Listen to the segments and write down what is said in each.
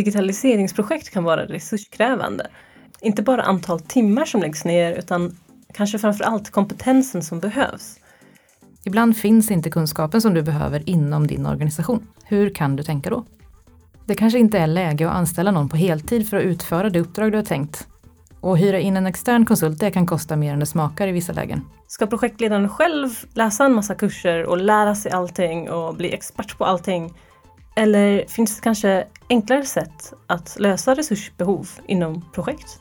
digitaliseringsprojekt kan vara resurskrävande. Inte bara antal timmar som läggs ner utan kanske framför allt kompetensen som behövs. Ibland finns inte kunskapen som du behöver inom din organisation. Hur kan du tänka då? Det kanske inte är läge att anställa någon på heltid för att utföra det uppdrag du har tänkt. Och hyra in en extern konsult, det kan kosta mer än det smakar i vissa lägen. Ska projektledaren själv läsa en massa kurser och lära sig allting och bli expert på allting? Eller finns det kanske enklare sätt att lösa resursbehov inom projekt?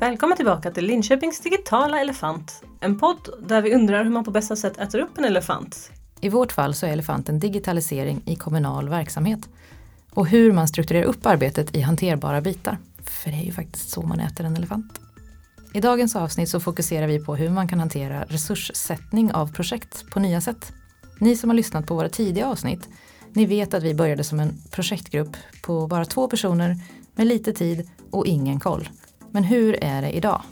Välkommen tillbaka till Linköpings digitala elefant. En podd där vi undrar hur man på bästa sätt äter upp en elefant. I vårt fall så är elefanten digitalisering i kommunal verksamhet. Och hur man strukturerar upp arbetet i hanterbara bitar. För det är ju faktiskt så man äter en elefant. I dagens avsnitt så fokuserar vi på hur man kan hantera resurssättning av projekt på nya sätt. Ni som har lyssnat på våra tidiga avsnitt, ni vet att vi började som en projektgrupp på bara två personer med lite tid och ingen koll. Men hur är det idag?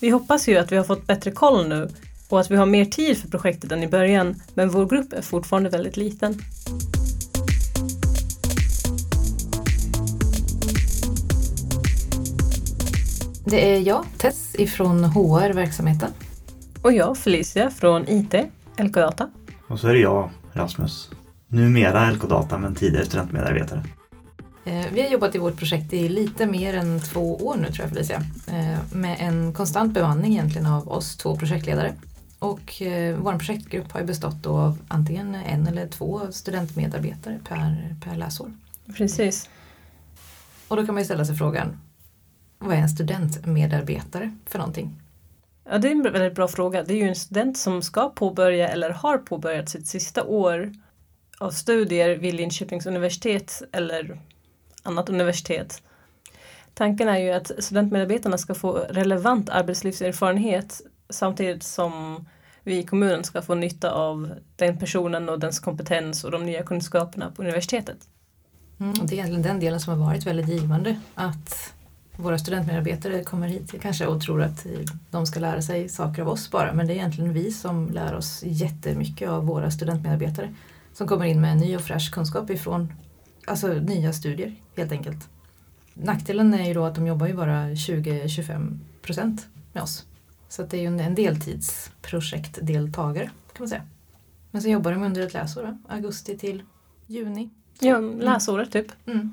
Vi hoppas ju att vi har fått bättre koll nu och att vi har mer tid för projektet än i början, men vår grupp är fortfarande väldigt liten. Det är jag, Tess, ifrån HR-verksamheten. Och jag, Felicia, från IT, LK Data. Och så är det jag, Rasmus. Numera LK Data, men tidigare studentmedarbetare. Eh, vi har jobbat i vårt projekt i lite mer än två år nu tror jag Felicia. Eh, med en konstant bemanning egentligen av oss två projektledare. Och eh, vår projektgrupp har ju bestått av antingen en eller två studentmedarbetare per, per läsår. Precis. Och då kan man ju ställa sig frågan, vad är en studentmedarbetare för någonting? Ja, det är en väldigt bra fråga. Det är ju en student som ska påbörja eller har påbörjat sitt sista år av studier vid Linköpings universitet eller annat universitet. Tanken är ju att studentmedarbetarna ska få relevant arbetslivserfarenhet samtidigt som vi i kommunen ska få nytta av den personen och dens kompetens och de nya kunskaperna på universitetet. Mm, det är egentligen den delen som har varit väldigt givande. Att våra studentmedarbetare kommer hit kanske och tror att de ska lära sig saker av oss bara. Men det är egentligen vi som lär oss jättemycket av våra studentmedarbetare. Som kommer in med ny och fräsch kunskap ifrån alltså, nya studier helt enkelt. Nackdelen är ju då att de jobbar ju bara 20-25 procent med oss. Så det är ju en deltidsprojektdeltagare kan man säga. Men så jobbar de under ett läsår, va? augusti till juni. Ja, läsåret typ. Mm.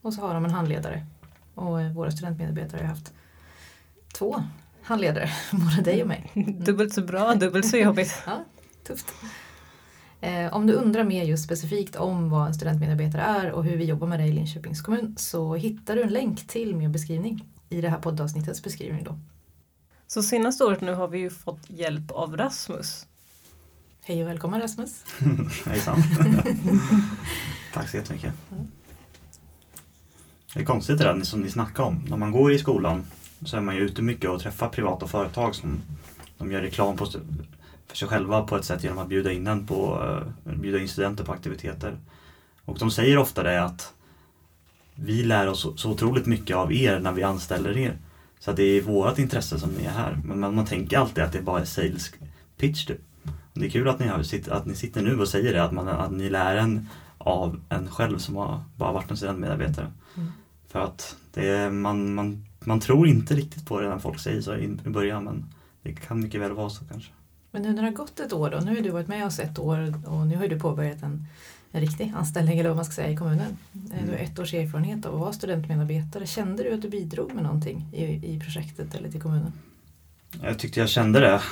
Och så har de en handledare. Och våra studentmedarbetare har haft två handledare, både dig och mig. Mm. dubbelt så bra, dubbelt så jobbigt. ja, tufft. Eh, om du undrar mer just specifikt om vad en studentmedarbetare är och hur vi jobbar med det i Linköpings kommun så hittar du en länk till min beskrivning i det här poddavsnittets beskrivning då. Så senaste året nu har vi ju fått hjälp av Rasmus. Hej och välkommen Rasmus. Hejsan. Tack så jättemycket. Det är konstigt det där som ni snackar om. När man går i skolan så är man ju ute mycket och träffar privata företag som de gör reklam på, för sig själva på ett sätt genom att bjuda in, en på, eh, bjuda in studenter på aktiviteter. Och de säger ofta det att vi lär oss så, otroligt mycket av er när vi anställer er. Så att det är vårt intresse som ni är här. Men man, man tänker alltid att det bara är sales pitch typ. Det är kul att ni, har, att ni sitter nu och säger det, att, man, att ni lär en av en själv som har bara varit en studentmedarbetare. Mm. För att det man, man, man tror inte riktigt på det när folk säger så i, i början men det kan mycket väl vara så kanske. Men nu när det har gått ett år då, nu har du varit med oss ett år och nu har du påbörjat en, en riktig anställning eller vad man ska säga i kommunen. Mm. Du har ett års erfarenhet av att vara studentmedarbetare. Kände du att du bidrog med någonting i, i projektet eller till kommunen? Jag tyckte jag kände det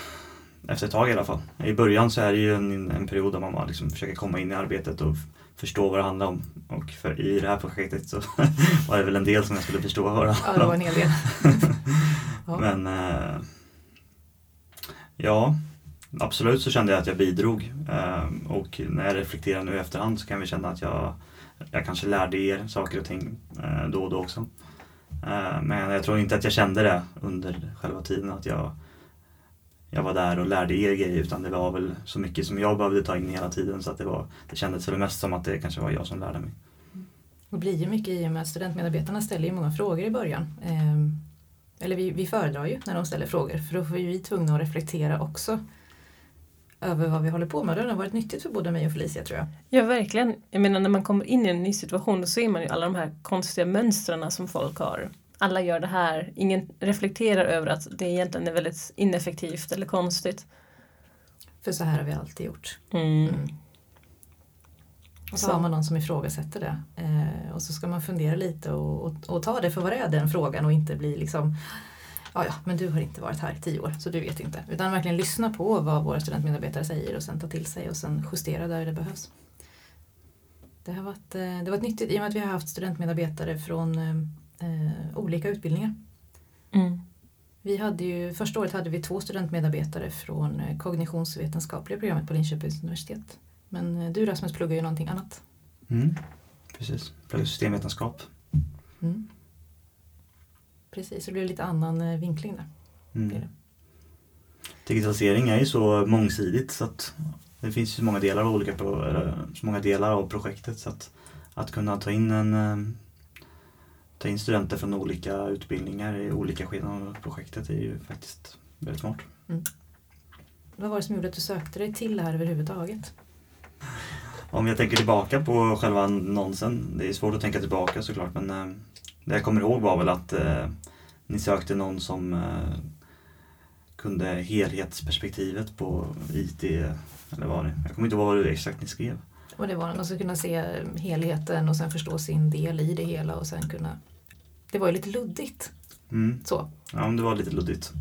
efter ett tag i alla fall. I början så är det ju en, en period där man liksom försöker komma in i arbetet och förstå vad det handlar om. Och för, i det här projektet så var det väl en del som jag skulle förstå vad det handlade om. Ja, det var en hel del. ja. Men eh, ja, absolut så kände jag att jag bidrog. Eh, och när jag reflekterar nu i efterhand så kan vi känna att jag, jag kanske lärde er saker och ting eh, då och då också. Eh, men jag tror inte att jag kände det under själva tiden att jag jag var där och lärde er grejer utan det var väl så mycket som jag behövde ta in hela tiden så att det, var, det kändes väl mest som att det kanske var jag som lärde mig. Det blir ju mycket i och med att studentmedarbetarna ställer ju många frågor i början. Eh, eller vi, vi föredrar ju när de ställer frågor för då får vi tvungna att reflektera också över vad vi håller på med. Det har varit nyttigt för både mig och Felicia tror jag. Ja, verkligen. Jag menar när man kommer in i en ny situation då ser man ju alla de här konstiga mönstren som folk har. Alla gör det här. Ingen reflekterar över att det egentligen är väldigt ineffektivt eller konstigt. För så här har vi alltid gjort. Mm. Mm. Och så, Så. har man någon som ifrågasätter det. Eh, och så ska man fundera lite och, och, och ta det för vad det är den frågan och inte bli liksom Ja, ja, men du har inte varit här i tio år så du vet inte. Utan verkligen lyssna på vad våra studentmedarbetare säger och sen ta till sig och sen justera där det behövs. Det har varit, eh, det har varit nyttigt i och med att vi har haft studentmedarbetare från eh, olika utbildningar. Mm. Vi hade ju, första året hade vi två studentmedarbetare från eh, kognitionsvetenskapliga programmet på Linköpings universitet. Men eh, du Rasmus pluggar ju någonting annat. Mm. Precis, pluggar systemvetenskap. Mm. Precis, så det blir lite annan eh, vinkling där. Mm. Digitalisering är ju så mångsidigt så att det finns ju så många delar av, olika så många delar av projektet så att, att kunna ta in en ta in studenter från olika utbildningar i olika skeden av projektet är ju faktiskt väldigt smart. Vad var det som gjorde att du sökte dig till det här överhuvudtaget? Om jag tänker tillbaka på själva annonsen, det är svårt att tänka tillbaka såklart men eh, det jag kommer ihåg var väl att eh, ni sökte någon som eh, kunde helhetsperspektivet på IT eller vad det Jag kommer inte ihåg vad det exakt ni skrev. Och det var att man ska kunna se helheten och sen förstå sin del i det hela och sen kunna... Det var ju lite luddigt. Mm. Så. Ja, det var lite luddigt.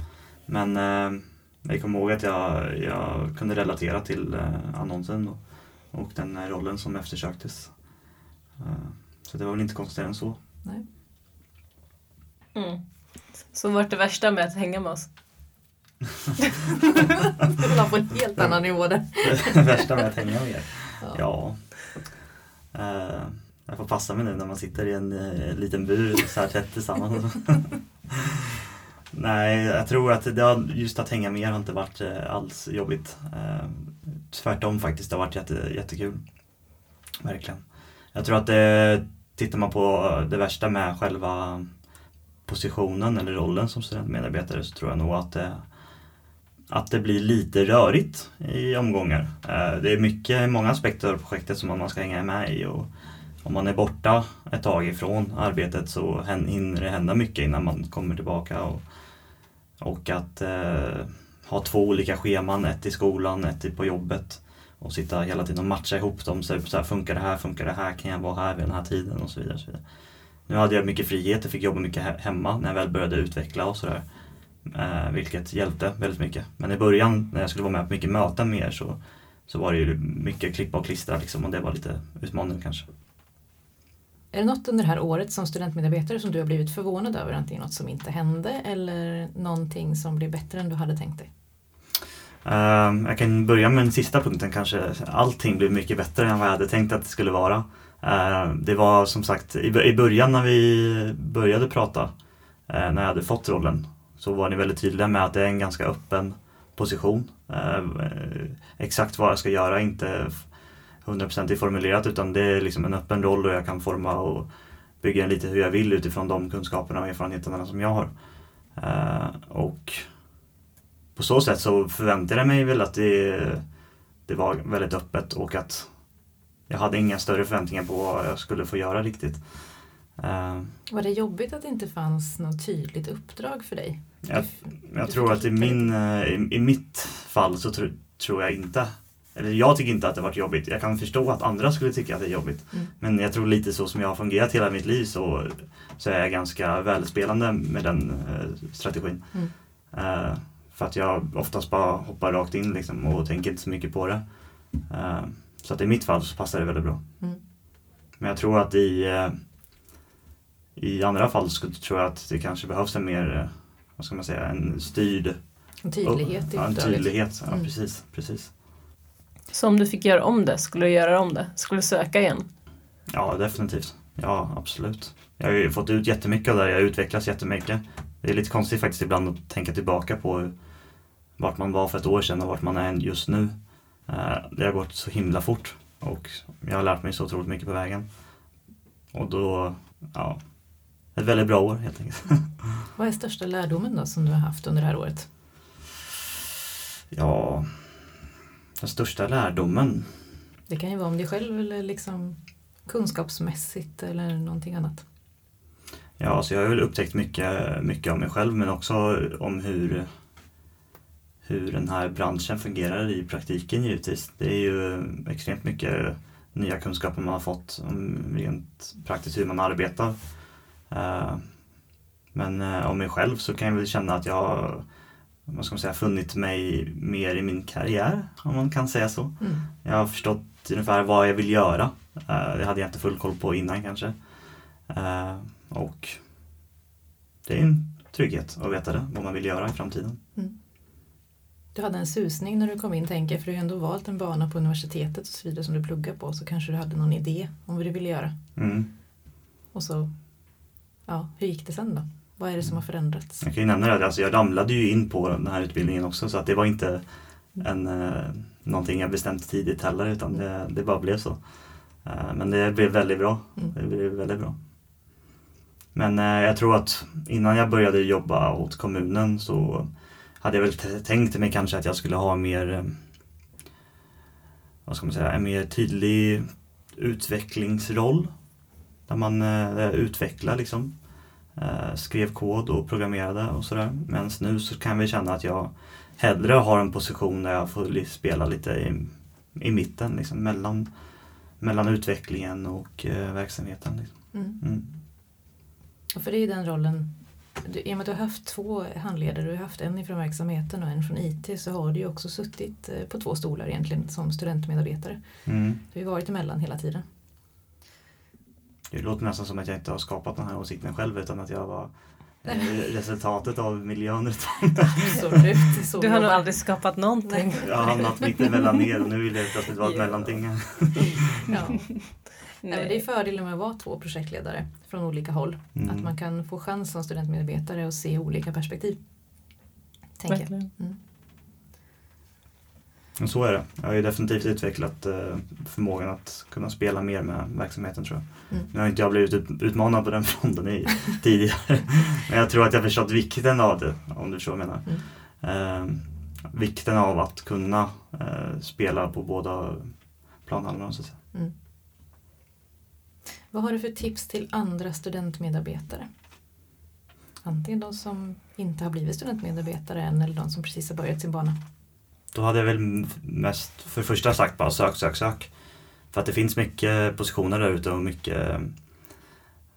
Men eh, jag kommer ihåg att jag, jag kunde relatera till eh, annonsen och, och den eh, rollen som eftersöktes. Eh, så det var väl inte konstigare än så. Nej. Mm. Så vart det värsta med att hänga med oss? Det var på en helt annan nivå där. Det värsta med att hänga med er? Ja. Ja. Eh, jag får passa mig nu när man sitter i en eh, liten bur så här tätt tillsammans. Nej, jag tror att det har, just att hänga med har inte varit eh, alls jobbigt. Eh, tvärtom faktiskt, det har varit jätte, jättekul. Verkligen. Jag tror att det, tittar man på det värsta med själva positionen eller rollen som studentmedarbetare så tror jag nog att det, att det blir lite rörigt i omgångar. Eh, Det är mycket, många aspekter av projektet som man ska hänga med i och om man är borta ett tag ifrån arbetet så hinner det hända mycket innan man kommer tillbaka. Och, och att eh, ha två olika scheman, ett i skolan, ett på jobbet och sitta hela tiden och matcha ihop dem. Så, så här, funkar det här, funkar det här, kan jag vara här vid den här tiden och så vidare. Och så vidare. Nu hade jag mycket frihet, jag fick jobba mycket hemma när jag väl började utveckla och sådär. Eh, vilket hjälpte väldigt mycket. Men i början när jag skulle vara med på mycket möten med er så, så var det ju mycket klippa och klistra liksom, och det var lite utmanande kanske. Är det något under det här året som studentmedarbetare som du har blivit förvånad över? Antingen något som inte hände eller någonting som blev bättre än du hade tänkt dig? Uh, jag kan börja med den sista punkten kanske. Allting blev mycket bättre än vad jag hade tänkt att det skulle vara. Uh, det var som sagt i, i början när vi började prata, uh, när jag hade fått rollen, så var ni väldigt tydliga med att det är en ganska öppen position. Ehm, eh, exakt vad jag ska göra inte 100% formulerat utan det är liksom en öppen roll och jag kan forma och bygga den lite hur jag vill utifrån de kunskaperna och erfarenheterna som jag har. Eh, och på så sätt så förväntade jag mig väl att det, det var väldigt öppet och att jag hade inga större förväntningar på vad jag skulle få göra riktigt. Eh, Var det jobbigt att det inte fanns något tydligt uppdrag för dig? Jag, jag tror att i, min, eh, i, i mitt fall så tro, tror jag inte, eller jag tycker inte att det varit jobbigt. Jag kan förstå att andra skulle tycka att det är jobbigt. Mm. Men jag tror lite så som jag har fungerat hela mitt liv så, så är jag ganska välspelande med den eh, strategin. Mm. Eh, för att jag oftast bara hoppar rakt in liksom, och tänker inte så mycket på det. Eh, så att i mitt fall så passar det väldigt bra. Mm. Men jag tror att i, eh, i andra fall så tror jag att det kanske behövs en mer, eh, vad ska man säga, en styrd En tydlighet i ja, en tydlighet. Ja, Mm. precis, precis. Så om du fick göra om det, skulle du göra om det? Skulle du söka igen? Ja, definitivt. Ja, absolut. Jag har ju fått ut jättemycket av det här. Jag har utvecklats jättemycket. Det är lite konstigt faktiskt ibland att tänka tillbaka på vart man var för ett år sedan och vart man är just nu. Eh, Det har gått så himla fort och jag har lärt mig så otroligt mycket på vägen. Och då, ja, ett väldigt bra år helt enkelt. Vad är största lärdomen då som du har haft under det här året? Ja, Den största lärdomen? Det kan ju vara om dig själv eller liksom kunskapsmässigt eller någonting annat. Ja, alltså jag har väl upptäckt mycket, mycket om mig själv men också om hur, hur den här branschen fungerar i praktiken givetvis. Det är ju extremt mycket nya kunskaper man har fått om rent praktiskt hur man arbetar. Eh, men eh, om mig själv så kan jag väl känna att jag vad ska man säga, funnit mig mer i min karriär, om man kan säga så. Mm. Jag har förstått ungefär vad jag vill göra. Eh, det hade jag inte full koll på innan kanske. Och det är en trygghet att veta det, vad man vill göra i framtiden. Mm. Du hade en susning när du kom in, tänker för du har ändå valt en bana på universitetet och så vidare som du pluggar på, så kanske du hade någon idé om vad du ville göra. Mm. Och så, ja, hur gick det sen då? Vad är det som har förändrats? Jag kan ju nämna det, alltså jag ramlade ju in på den här utbildningen också så att det var inte en, eh, någonting jag bestämt tidigt heller utan det, det bara blev så. Eh, men det blev väldigt bra. Mm. Det blev väldigt bra. Men eh, jag tror att innan jag började jobba åt kommunen så hade jag väl tänkt mig kanske att jag skulle ha mer vad ska man säga, en mer tydlig utvecklingsroll. Där man utvecklar liksom. Eh, skrev kod och programmerade och sådär. Men nu så kan vi känna att jag hellre har en position där jag får spela lite i, i mitten, liksom, mellan, mellan utvecklingen och eh, verksamheten. Liksom. Mm. Mm. Och för dig den rollen, du, i och med att du har haft två handledare, du har haft en från verksamheten och en från IT, så har du ju också suttit eh, på två stolar egentligen som studentmedarbetare. Mm. Du har ju varit emellan hela tiden. Det låter nästan som att jag inte har skapat den här åsikten själv utan att jag var eh, resultatet av miljön. Absolut. Du har nog aldrig skapat någonting. Jag har hamnat mitt emellan er och nu vill jag plötsligt vara ett mellanting. ja. Nej. det är fördelen med att vara två projektledare från olika håll. Mm. Att man kan få chans som studentmedarbetare att se olika perspektiv. Tänker jag. Så är det. Jag har ju definitivt utvecklat eh, förmågan att kunna spela mer med verksamheten tror jag. Mm. Nu har inte jag blivit utmanad på den fronten tidigare. Men jag tror att jag förstått vikten av det, om du förstår vad jag menar. Mm. Eh, vikten av att kunna eh, spela på båda planhalvorna så att säga. Mm. Vad har du för tips till andra studentmedarbetare? Antingen de som inte har blivit studentmedarbetare än eller de som precis har börjat sin bana. Då hade jag väl mest för första sagt bara sök, sök, sök. För att det finns mycket positioner där ute och mycket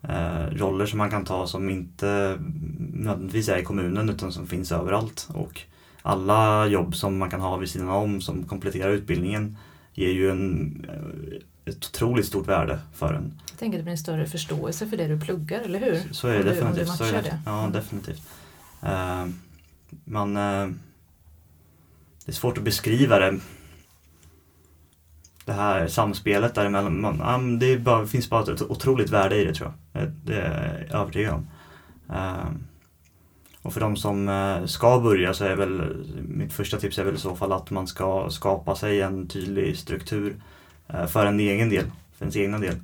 eh, roller som man kan ta som inte nödvändigtvis är i kommunen utan som finns överallt. Och alla jobb som man kan ha vid sidan om som kompletterar utbildningen ger ju en, eh, ett otroligt stort värde för en. Jag tänker att det blir en större förståelse för det du pluggar, eller hur? Så är det definitivt. så är det. Ja, mm. definitivt. Uh, man, uh, det är svårt att beskriva det. Det här samspelet däremellan. Man, det bara, finns bara ett otroligt värde i det tror jag. Eh, det är jag övertygad om. Ehm, och för de som eh, ska börja så är väl mitt första tips är väl i så fall att man ska skapa sig en tydlig struktur eh, för en egen del, för ens egna del.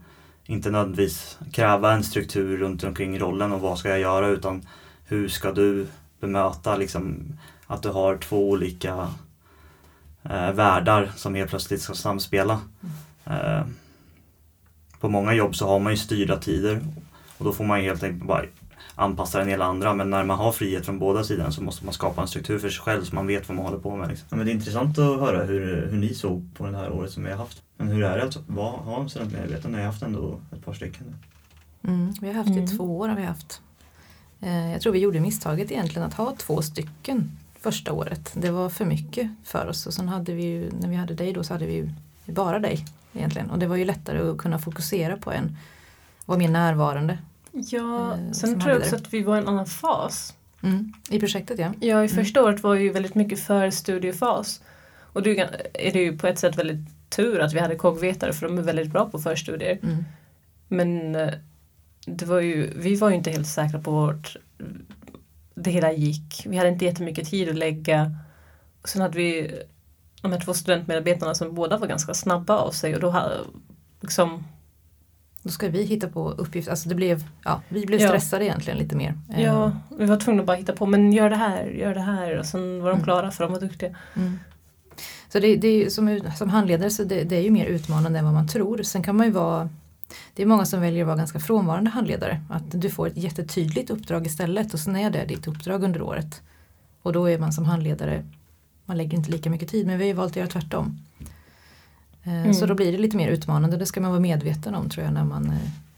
Inte nödvändigtvis kräva en struktur runt omkring rollen och vad ska jag göra utan hur ska du bemöta liksom, att du har två olika eh, världar som helt plötsligt ska samspela. Eh, på många jobb så har man ju styrda tider och då får man helt enkelt bara anpassa den hela andra men när man har frihet från båda sidorna så måste man skapa en struktur för sig själv så man vet vad man håller på med. Liksom. Ja, men det är intressant att höra hur, hur ni såg på det här året som vi har haft. Men hur är det att ha studentmedvetande? Ni har haft ändå ett par stycken. Mm, vi har haft det i mm. två år. Har vi haft. Eh, jag tror vi gjorde misstaget egentligen att ha två stycken första året. Det var för mycket för oss och sen hade vi ju, när vi hade dig då så hade vi ju bara dig egentligen och det var ju lättare att kunna fokusera på en, vara mer närvarande. Ja, eh, sen tror jag också att vi var i en annan fas. Mm, I projektet ja. Ja, i första mm. året var ju väldigt mycket för studiefas. Och då är det ju på ett sätt väldigt tur att vi hade kogvetare för de är väldigt bra på förstudier. Mm. Men eh, det var ju, vi var ju inte helt säkra på vart det hela gick. Vi hade inte jättemycket tid att lägga. Och sen hade vi de här två studentmedarbetarna som båda var ganska snabba av sig och då hade liksom då ska vi hitta på uppgifter, alltså det blev, ja, vi blev stressade ja. egentligen lite mer. Ja, eh. vi var tvungna att bara hitta på, men gör det här, gör det här och sen var de mm. klara för de var duktiga. Mm. Så det, det är, som, som handledare så det, det, är ju mer utmanande än vad man tror. Sen kan man ju vara det är många som väljer att vara ganska frånvarande handledare. Att du får ett jättetydligt uppdrag istället och sen är det ditt uppdrag under året. Och då är man som handledare, man lägger inte lika mycket tid men vi har ju valt att göra tvärtom. Eh, mm. Så då blir det lite mer utmanande, det ska man vara medveten om tror jag när man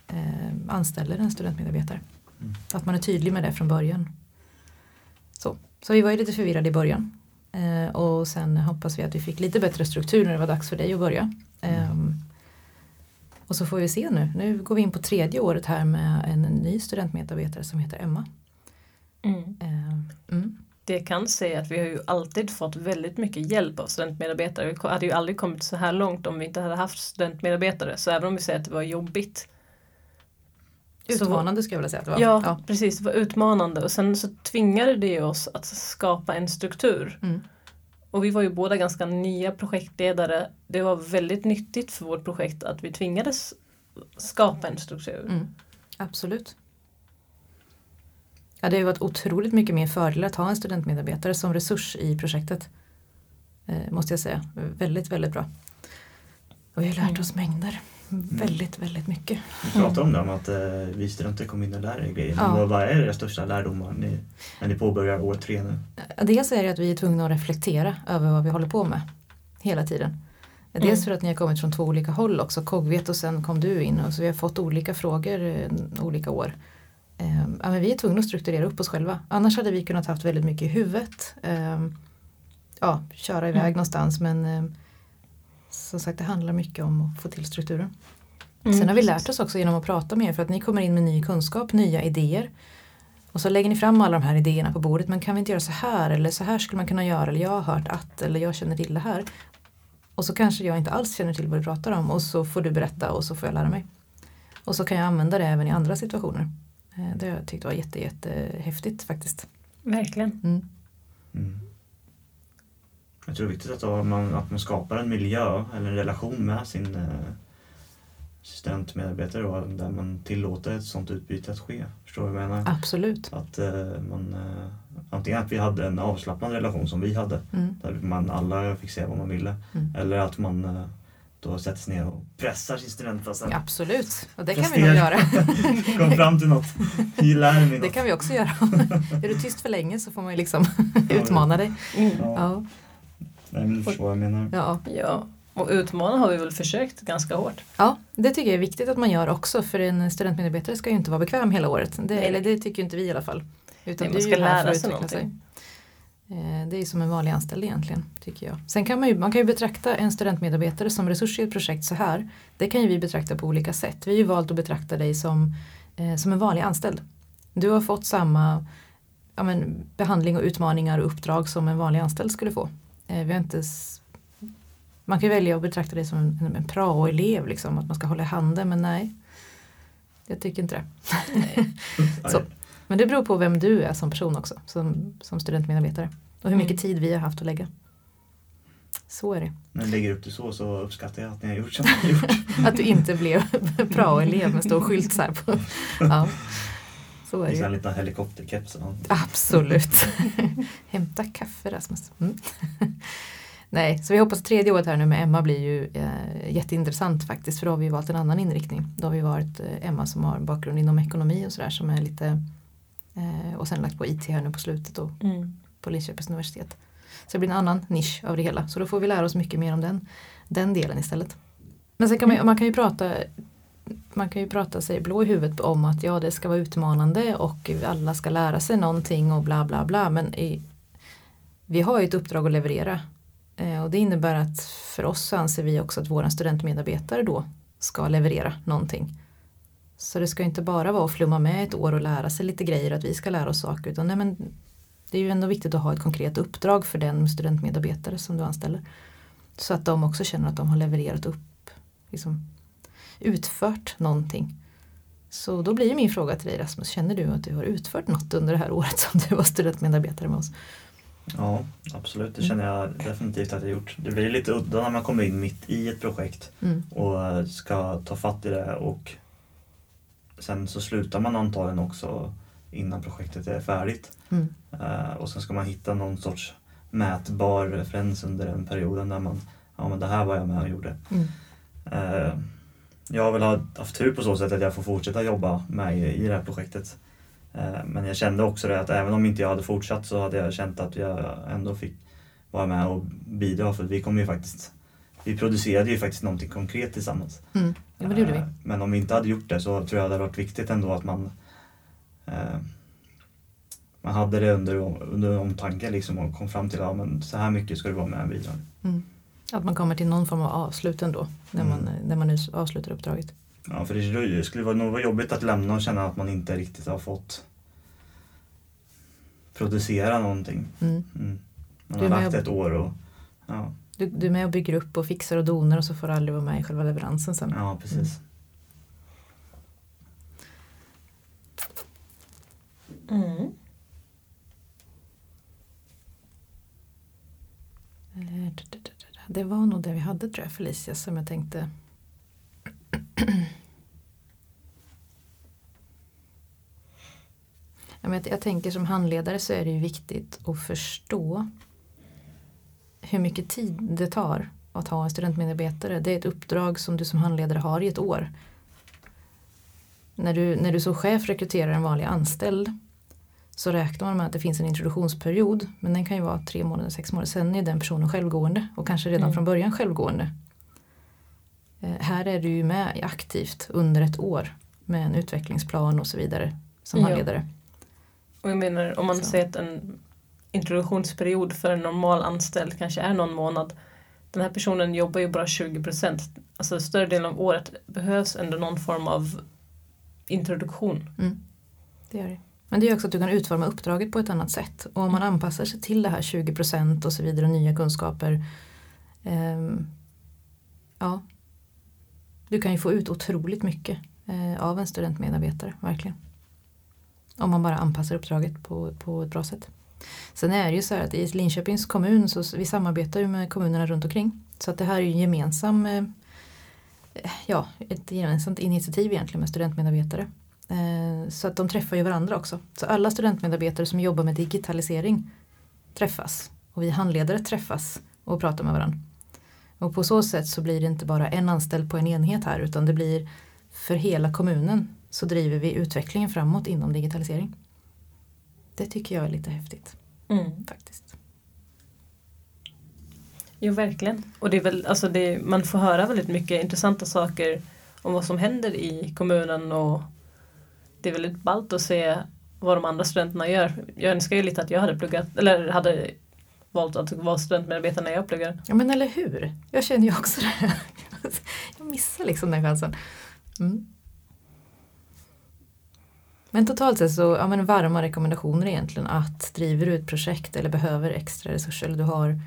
eh, anställer en studentmedarbetare. Mm. Att man är tydlig med det från början. Så, så vi var ju lite förvirrade i början. Eh, och sen hoppas vi att vi fick lite bättre struktur när det var dags för dig att börja. Mm. Och så får vi se nu. Nu går vi in på tredje året här med en ny studentmedarbetare som heter Emma. Mm. Um, mm. Det kan säga att vi har ju alltid fått väldigt mycket hjälp av studentmedarbetare. Vi hade ju aldrig kommit så här långt om vi inte hade haft studentmedarbetare. Så även om vi säger att det var jobbigt Utmanande skulle jag vilja säga att det var. Ja, ja, precis, det var utmanande och sen så tvingade det oss att skapa en struktur. Mm. Och vi var ju båda ganska nya projektledare. Det var väldigt nyttigt för vårt projekt att vi tvingades skapa en struktur. Mm. Absolut. Ja, det har varit otroligt mycket mer fördel att ha en studentmedarbetare som resurs i projektet. Eh, måste jag säga. Väldigt, väldigt bra. Och vi har lärt mm. oss mängder. Mm. Väldigt, väldigt mycket. Vi pratade om det, om att eh, vi studenter kommer in och lär er grejer. Ja. Vad är era största lärdomar ni, när ni påbörjar år tre nu? Dels är det att vi är tvungna att reflektera över vad vi håller på med hela tiden. Dels mm. för att ni har kommit från två olika håll också, Kogvet och sen kom du in och så vi har fått olika frågor eh, olika år. Eh, ja, men vi är tvungna att strukturera upp oss själva. Annars hade vi kunnat haft väldigt mycket i huvudet. Eh, ja, köra iväg mm. någonstans men eh, som sagt det handlar mycket om att få till strukturen. Mm, Sen har vi lärt oss också genom att prata med er för att ni kommer in med ny kunskap, nya idéer. Och så lägger ni fram alla de här idéerna på bordet men kan vi inte göra så här eller så här skulle man kunna göra eller jag har hört att eller jag känner till det här. Och så kanske jag inte alls känner till vad du pratar om och så får du berätta och så får jag lära mig. Och så kan jag använda det även i andra situationer. Eh, det har jag tyckt var jätte, jättehäftigt faktiskt. Verkligen. Mm. Mm. Jag tror det är viktigt att man, att man skapar en miljö eller en relation med sin eh, studentmedarbetare då, där man tillåter ett sånt utbyte att ske. Förstår du vad jag menar? Absolut. Att eh, man, eh, antingen att vi hade en avslappnad relation som vi hade, mm. där man alla fick se vad man ville, mm. eller att man då sätter sig ner och pressar sin student. Alltså. Absolut, och det kan vi nog göra. Kom fram till något. Lär mig Det kan vi också göra. är du tyst för länge så får man ju liksom utmana dig. Mm. Ja. Nej men du förstår vad jag menar. Ja. ja. Och utmana har vi väl försökt ganska hårt. Ja, det tycker jag är viktigt att man gör också för en studentmedarbetare ska ju inte vara bekväm hela året. Det, eller det tycker inte vi i alla fall. Utan Nej, man ska lära sig någonting. Sig. Eh, det är som en vanlig anställd egentligen, tycker jag. Sen kan man ju, man kan ju betrakta en studentmedarbetare som resurs i ett projekt så här. Det kan ju vi betrakta på olika sätt. Vi har ju valt att betrakta dig som, eh, som en vanlig anställd. Du har fått samma ja, men, behandling och utmaningar och uppdrag som en vanlig anställd skulle få. Eh, vi inte man kan välja att betrakta det som en, en prao-elev, liksom, att man ska hålla i handen, men nej. Jag tycker inte det. Så, men det beror på vem du är som person också, som, som studentmedarbetare. Och hur mycket mm. tid vi har haft att lägga. Så är det. Jag lägger upp det så så uppskattar jag att ni har gjort som ni har gjort. att du inte blev prao-elev med stor skylt så här på. Ja. Så är det En liten helikopterkeps. Absolut. Hämta kaffe Rasmus. Mm. Nej, så vi hoppas tredje året här nu med Emma blir ju eh, jätteintressant faktiskt för då har vi valt en annan inriktning. Då har vi varit eh, Emma som har bakgrund inom ekonomi och sådär som är lite eh, och sen lagt på IT här nu på slutet då mm. på Linköpings universitet. Så det blir en annan nisch av det hela så då får vi lära oss mycket mer om den, den delen istället. Men sen kan man, man kan ju prata man kan ju prata sig blå i huvudet om att ja det ska vara utmanande och alla ska lära sig någonting och bla bla bla men i, vi har ju ett uppdrag att leverera Eh, och det innebär att för oss anser vi också att våra studentmedarbetare då ska leverera någonting. Så det ska inte bara vara att flumma med ett år och lära sig lite grejer att vi ska lära oss saker utan nej, men det är ju ändå viktigt att ha ett konkret uppdrag för den studentmedarbetare som du anställer. Så att de också känner att de har levererat upp, liksom, utfört någonting. Så då blir min fråga till dig Rasmus, känner du att du har utfört något under det här året som du var studentmedarbetare med oss? Ja, absolut. Det känner jag definitivt att jag gjort. Det blir lite udda när man kommer in mitt i ett projekt mm. och ska ta fatt i det och sen så slutar man antagligen också innan projektet är färdigt. Mm. Uh, och sen ska man hitta någon sorts mätbar referens under den perioden där man, ja men det här var jag med och gjorde. Mm. Eh, jag har väl haft tur på så sätt att jag får fortsätta jobba med i, det här projektet. Eh, men jag kände också det att även om inte jag hade fortsatt så hade jag känt att jag ändå fick vara med och bidra för vi kom ju faktiskt vi producerade ju faktiskt någonting konkret tillsammans. Mm. Ja, men det gjorde vi. Eh, Men om vi inte hade gjort det så tror jag det hade varit viktigt ändå att man eh, man hade det under, under omtanke liksom och kom fram till att ja, så här mycket ska du vara med och bidra. Mm. Att man kommer till någon form av avslut ändå när man, Mm. när man nu avslutar uppdraget. Ja, för det skulle vara, nog vara jobbigt att lämna och känna att man inte riktigt har fått producera någonting. Mm. Mm. Man har lagt ett år och ja, Du, du är med och bygger upp och fixar och donar och så får du aldrig vara med i själva leveransen sen. ja precis. Det var nog det vi hade tror jag Felicia som jag tänkte. Men jag, jag tänker som handledare så är det ju viktigt att förstå hur mycket tid det tar att ha en studentmedarbetare. Det är ett uppdrag som du som handledare har i ett år. När du, när du som chef rekryterar en vanlig anställd så räknar man med att det finns en introduktionsperiod men den kan ju vara tre månader, sex månader. Sen är den personen självgående och kanske redan Mm. från början självgående. Eh, här är du ju med aktivt under ett år med en utvecklingsplan och så vidare som Ja. handledare. Och jag menar om man Så. säger att en introduktionsperiod för en normal anställd kanske är någon månad. Den här personen jobbar ju bara 20 procent. Alltså större delen av året behövs ändå någon form av introduktion. Mm. Det gör det. Men det gör också att du kan utforma uppdraget på ett annat sätt. Och om man anpassar sig till det här 20% och så vidare och nya kunskaper. ehm, ja. Du kan ju få ut otroligt mycket eh, av en studentmedarbetare, verkligen. Om man bara anpassar uppdraget på, på ett bra sätt. Sen är det ju så här att i Linköpings kommun så vi samarbetar ju med kommunerna runt omkring. Så att det här är ju en gemensam, eh, ja, ett gemensamt initiativ egentligen med studentmedarbetare. Eh, Så att de träffar ju varandra också. Så alla studentmedarbetare som jobbar med digitalisering träffas. Och vi handledare träffas och pratar med varandra. Och på så sätt så blir det inte bara en anställd på en enhet här utan det blir för hela kommunen så driver vi utvecklingen framåt inom digitalisering. Det tycker jag är lite häftigt Mm. faktiskt. Jo, verkligen. Och det är väl, alltså det, man får höra väldigt mycket intressanta saker om vad som händer i kommunen och det är väldigt ballt att se vad de andra studenterna gör. Jag önskar ju lite att jag hade pluggat, eller hade valt att vara studentmedarbetare när jag pluggar. Ja men eller hur, jag känner ju också det. Jag missar liksom den chansen. Mm. Men totalt sett så, ja men varma rekommendationer egentligen att driver du ett projekt eller behöver extra resurser eller du har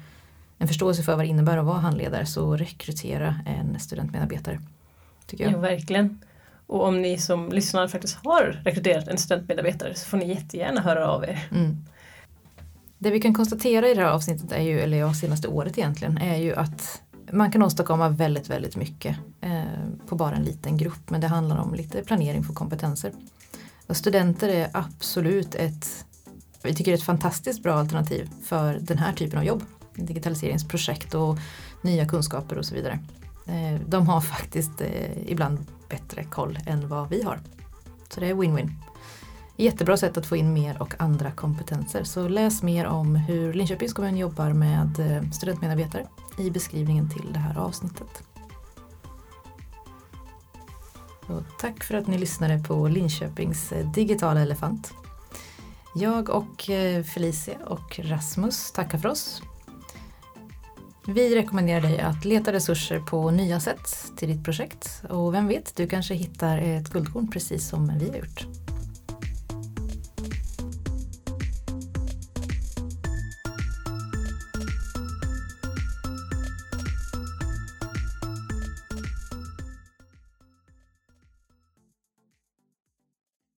en förståelse för vad det innebär att vara handledare så rekrytera en studentmedarbetare. Tycker jag. verkligen. Och om ni som lyssnar faktiskt har rekryterat en studentmedarbetare så får ni jättegärna höra av er. Mm. Det vi kan konstatera i det här avsnittet är ju, eller ja, senaste året egentligen, är ju att man kan åstadkomma väldigt, väldigt mycket eh, på bara en liten grupp. Men det handlar om lite planering för kompetenser. Och studenter är absolut ett, vi tycker det är ett fantastiskt bra alternativ för den här typen av jobb. Digitaliseringsprojekt och nya kunskaper och så vidare. Eh, de har faktiskt eh, ibland bättre koll än vad vi har. Så det är win-win. Jättebra sätt att få in mer och andra kompetenser. Så läs mer om hur Linköpings kommun jobbar med eh, studentmedarbetare i beskrivningen till det här avsnittet. Och tack för att ni lyssnade på Linköpings digitala elefant. Jag och Felicia och Rasmus tackar för oss. Vi rekommenderar dig att leta resurser på nya sätt till ditt projekt och vem vet, du kanske hittar ett guldkorn precis som vi har gjort.